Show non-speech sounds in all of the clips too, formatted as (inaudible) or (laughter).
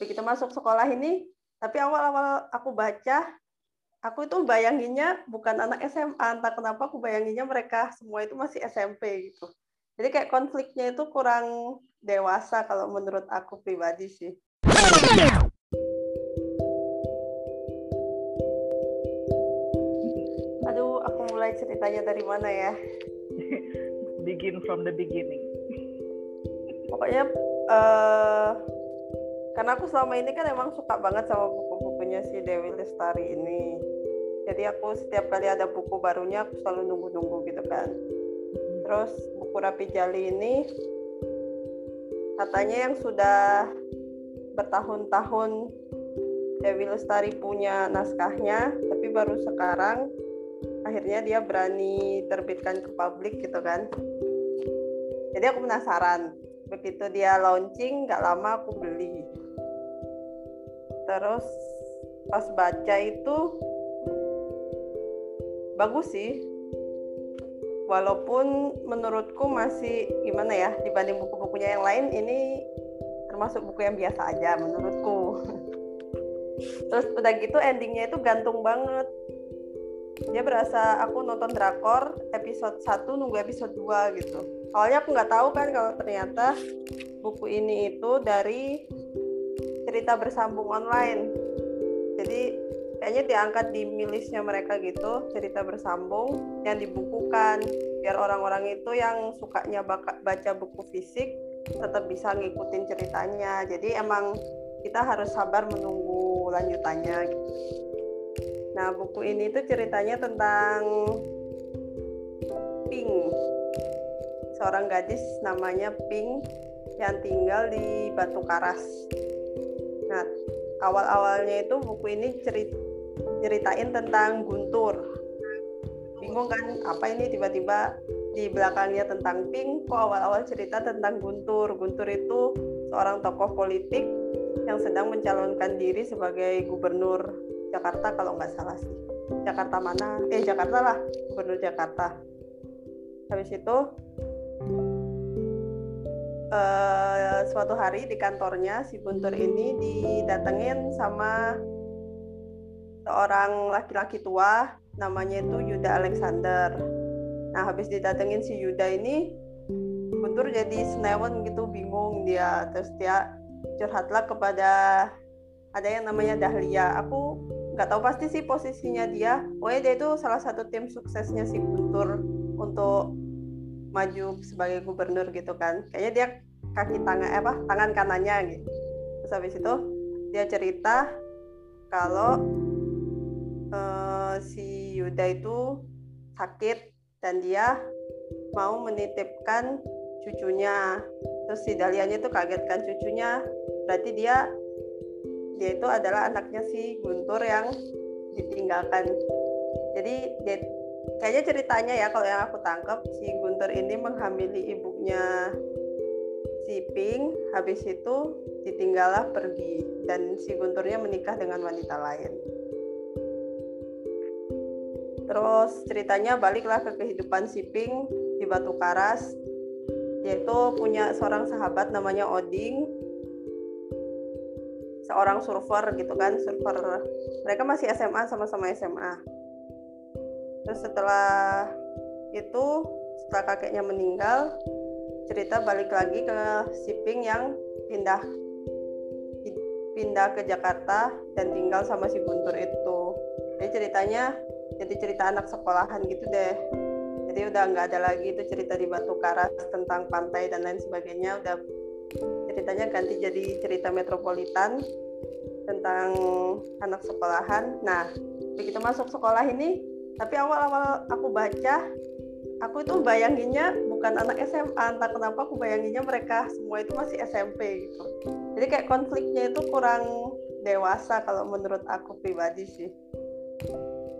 begitu masuk sekolah ini tapi awal-awal aku baca aku itu bayanginnya bukan anak SMA entah kenapa aku bayanginnya mereka semua itu masih SMP gitu. Jadi kayak konfliknya itu kurang dewasa kalau menurut aku pribadi sih. Aduh aku mulai ceritanya dari mana ya? (laughs) Begin from the beginning. Pokoknya uh, karena aku selama ini kan emang suka banget sama buku-bukunya si Dewi Lestari ini. Jadi aku setiap kali ada buku barunya aku selalu nunggu-nunggu gitu kan. Terus buku Rapi Jali ini katanya yang sudah bertahun-tahun Dewi Lestari punya naskahnya tapi baru sekarang akhirnya dia berani terbitkan ke publik gitu kan. Jadi aku penasaran begitu dia launching nggak lama aku beli terus pas baca itu bagus sih. Walaupun menurutku masih gimana ya dibanding buku-bukunya yang lain ini termasuk buku yang biasa aja menurutku. (laughs) Terus udah gitu endingnya itu gantung banget. Dia berasa aku nonton drakor episode 1 nunggu episode 2 gitu. Awalnya aku nggak tahu kan kalau ternyata buku ini itu dari cerita bersambung online. Jadi kayaknya diangkat di milisnya mereka gitu cerita bersambung yang dibukukan. Biar orang-orang itu yang sukanya baca buku fisik tetap bisa ngikutin ceritanya. Jadi emang kita harus sabar menunggu lanjutannya. Nah buku ini tuh ceritanya tentang Pink. Seorang gadis namanya Pink yang tinggal di Batu Karas awal-awalnya itu buku ini cerit ceritain tentang Guntur. Bingung kan, apa ini tiba-tiba di belakangnya tentang Pink, kok awal-awal cerita tentang Guntur. Guntur itu seorang tokoh politik yang sedang mencalonkan diri sebagai gubernur Jakarta kalau nggak salah sih. Jakarta mana? Eh, Jakarta lah, gubernur Jakarta. Habis itu uh, suatu hari di kantornya si Guntur ini didatengin sama seorang laki-laki tua namanya itu Yuda Alexander. Nah habis didatengin si Yuda ini Guntur jadi senewan gitu bingung dia terus dia curhatlah kepada ada yang namanya Dahlia. Aku nggak tahu pasti sih posisinya dia. Oh dia itu salah satu tim suksesnya si Guntur untuk maju sebagai gubernur gitu kan. Kayaknya dia kaki tangan eh, apa tangan kanannya gitu. Terus habis itu dia cerita kalau uh, si Yuda itu sakit dan dia mau menitipkan cucunya. Terus si Dalianya itu kagetkan cucunya. Berarti dia dia itu adalah anaknya si Guntur yang ditinggalkan. Jadi dia kayaknya ceritanya ya kalau yang aku tangkap si Guntur ini menghamili ibunya si Pink habis itu ditinggallah pergi dan si Gunturnya menikah dengan wanita lain. Terus ceritanya baliklah ke kehidupan si Pink di Batu Karas. Yaitu punya seorang sahabat namanya Oding. Seorang surfer gitu kan surfer. Mereka masih SMA sama-sama SMA terus setelah itu setelah kakeknya meninggal cerita balik lagi ke Siping yang pindah pindah ke Jakarta dan tinggal sama si Guntur itu. Jadi ceritanya jadi cerita anak sekolahan gitu deh. Jadi udah nggak ada lagi itu cerita di Batu Karas tentang pantai dan lain sebagainya. Udah ceritanya ganti jadi cerita metropolitan tentang anak sekolahan. Nah begitu masuk sekolah ini tapi awal-awal aku baca aku itu bayanginnya bukan anak SMA entah kenapa aku bayanginnya mereka semua itu masih SMP gitu. Jadi kayak konfliknya itu kurang dewasa kalau menurut aku pribadi sih.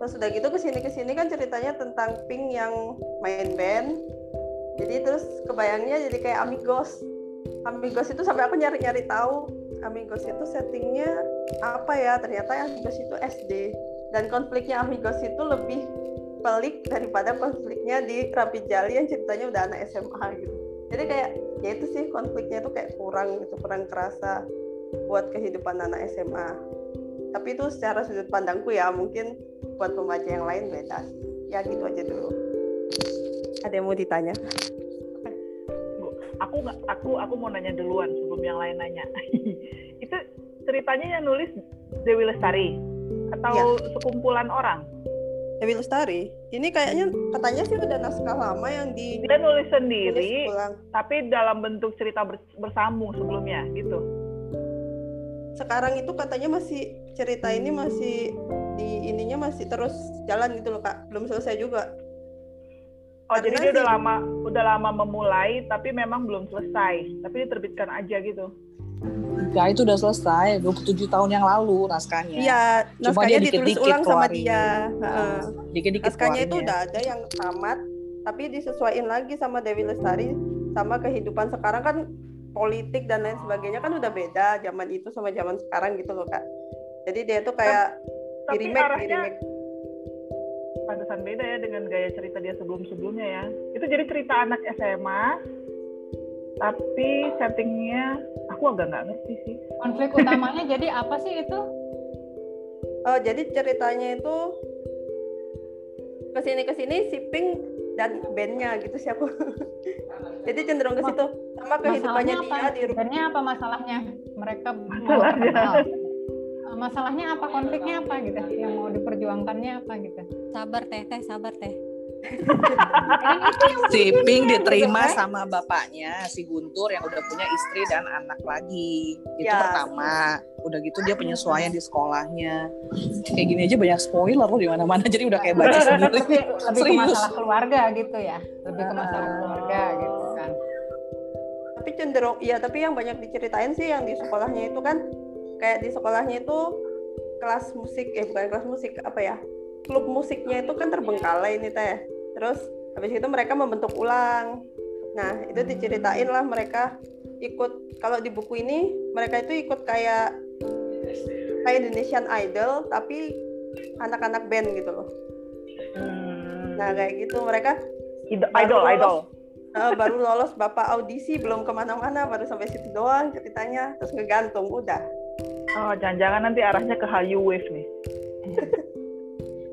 Terus udah gitu ke sini ke sini kan ceritanya tentang Pink yang main band. Jadi terus kebayangnya jadi kayak Amigos. Amigos itu sampai aku nyari-nyari tahu Amigos itu settingnya apa ya? Ternyata Amigos itu SD dan konfliknya Amigos itu lebih pelik daripada konfliknya di Rapi Jali yang ceritanya udah anak SMA gitu. Jadi kayak ya itu sih konfliknya itu kayak kurang gitu kurang kerasa buat kehidupan anak SMA tapi itu secara sudut pandangku ya mungkin buat pembaca yang lain beda. Ya gitu aja dulu. Ada yang mau ditanya? Aku nggak aku aku mau nanya duluan sebelum yang lain nanya. (laughs) Itu ceritanya yang nulis Dewi Lestari atau ya. sekumpulan orang? Dewi Lestari. Ini kayaknya katanya sih udah naskah lama yang di dia nulis sendiri tapi dalam bentuk cerita bersambung sebelumnya gitu. Sekarang itu katanya masih cerita ini masih di ininya masih terus jalan gitu loh kak. Belum selesai juga. Oh Karena jadi dia sih, udah lama udah lama memulai tapi memang belum selesai. Tapi diterbitkan aja gitu. Ya itu udah selesai 27 tahun yang lalu naskahnya. Iya, naskahnya dia ditulis dikit ulang sama dia. Nah, dikit-dikit naskahnya itu udah ada yang tamat tapi disesuaikan lagi sama Dewi Lestari sama kehidupan sekarang kan politik dan lain sebagainya kan udah beda zaman itu sama zaman sekarang gitu loh kak. Jadi dia tuh kayak di remake, di remake pantesan beda ya dengan gaya cerita dia sebelum-sebelumnya ya. Itu jadi cerita anak SMA, tapi settingnya aku agak nggak ngerti sih. Konflik utamanya jadi apa sih itu? Oh, jadi ceritanya itu ke sini ke sini si Pink dan bandnya gitu sih aku. (laughs) jadi cenderung ke situ sama kehidupannya dia di rumah. apa masalahnya? Mereka masalahnya masalahnya apa konfliknya apa gitu yang mau diperjuangkannya apa gitu sabar teh teh sabar teh si Pink diterima sama bapaknya si Guntur yang udah punya istri dan anak lagi. Itu ya. pertama. Udah gitu dia penyesuaian di sekolahnya. Kayak gini aja banyak spoiler loh di mana-mana. Jadi udah kayak baca sendiri. lebih, lebih ke masalah keluarga gitu ya. Lebih ke masalah keluarga gitu kan. Tapi cenderung iya tapi yang banyak diceritain sih yang di sekolahnya itu kan kayak di sekolahnya itu kelas musik eh bukan kelas musik apa ya klub musiknya itu kan terbengkalai ini teh. Terus habis itu mereka membentuk ulang. Nah itu diceritain lah mereka ikut. Kalau di buku ini mereka itu ikut kayak kayak Indonesian Idol tapi anak-anak band gitu loh. Hmm. nah kayak gitu. Mereka idol idol. Uh, baru lolos bapak audisi belum ke mana-mana baru sampai situ doang ceritanya. Terus ngegantung udah. Oh, jangan-jangan nanti arahnya ke Hallyu Wave nih. (laughs)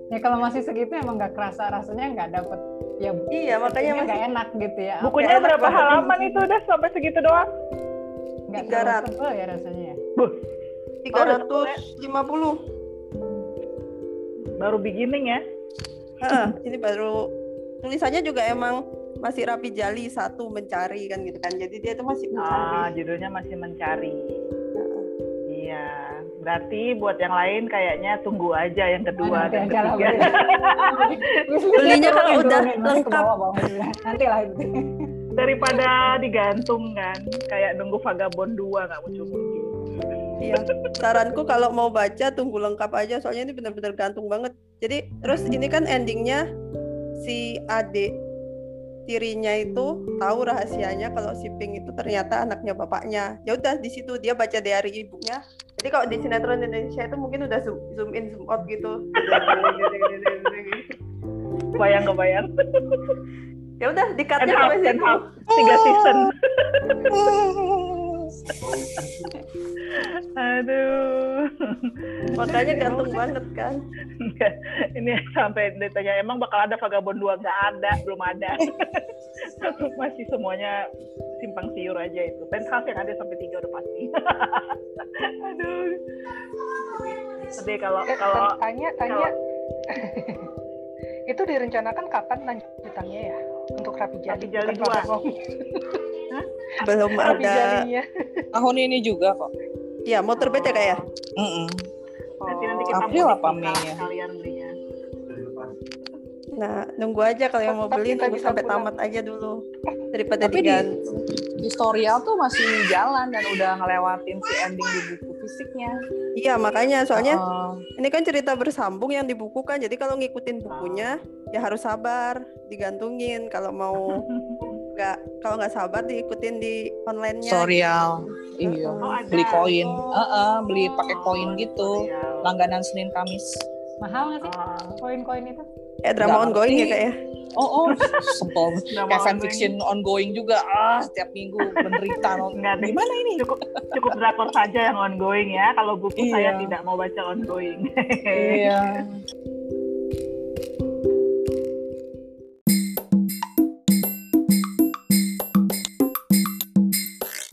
ya kalau masih segitu emang nggak kerasa rasanya nggak dapet ya iya makanya nggak enak gitu ya. Bukunya gak berapa halaman itu? Udah sampai segitu doang? Tiga ratus. ya rasanya ya. Tiga ratus lima puluh. Baru beginning ya? Ini baru tulisannya juga emang masih rapi jali satu mencari kan gitu kan. Jadi dia itu masih mencari. Ah judulnya masih mencari Berarti buat yang lain kayaknya tunggu aja yang kedua dan ketiga. (laughs) Belinya kalau udah lengkap. Nanti lah itu. Daripada digantung kan, kayak nunggu Vagabond 2 nggak muncul-muncul. Iya, saranku kalau mau baca tunggu lengkap aja soalnya ini benar-benar gantung banget. Jadi terus ini kan endingnya si adik tirinya itu tahu rahasianya kalau si Pink itu ternyata anaknya bapaknya. Ya udah di situ dia baca diary ibunya. Jadi kalau di sinetron Indonesia itu mungkin udah zoom, zoom in zoom out gitu. bayang kebayang. ya udah dikatnya sampai situ. Tiga season. Aduh. Makanya gantung banget kan. Ini sampai ditanya emang bakal ada Vagabond 2 nggak ada, belum ada. (laughs) Masih semuanya simpang siur aja itu. Penthouse yang ada sampai tiga udah pasti. (laughs) Aduh. Sedih kalau eh, kalau tanya tanya itu direncanakan kapan lanjutannya ya untuk Rapi Jali? Rapi Jali 2 (laughs) (laughs) belum ada tahun ini juga kok Iya, mau terbit ya kayak? Mm -mm. Nanti nanti kita April apa Mei ya? Kalian belinya. Nah, nunggu aja kalau yang mau beli nunggu sampai pulang. tamat aja dulu daripada Tapi digantung. Di, historial tuh masih jalan dan udah ngelewatin si ending di buku fisiknya. Iya, makanya soalnya uh, ini kan cerita bersambung yang di buku kan. Jadi kalau ngikutin bukunya ya harus sabar, digantungin kalau mau (laughs) nggak kalau nggak sabar diikutin di online-nya. Tutorial. Iya. Oh, beli koin. Oh. Uh -uh, beli pakai koin gitu. Langganan Senin Kamis. Mahal nggak sih koin-koin itu? Eh drama Nggak ongoing ya ngerti. kak ya? Oh, oh. (laughs) Drama Kayak ongoing. fanfiction ongoing juga. Ah, setiap minggu menderita. (laughs) Enggak deh. Gimana ini? Cukup cukup drakor saja yang ongoing ya. Kalau buku Iya. saya tidak mau baca ongoing. Iya. (laughs)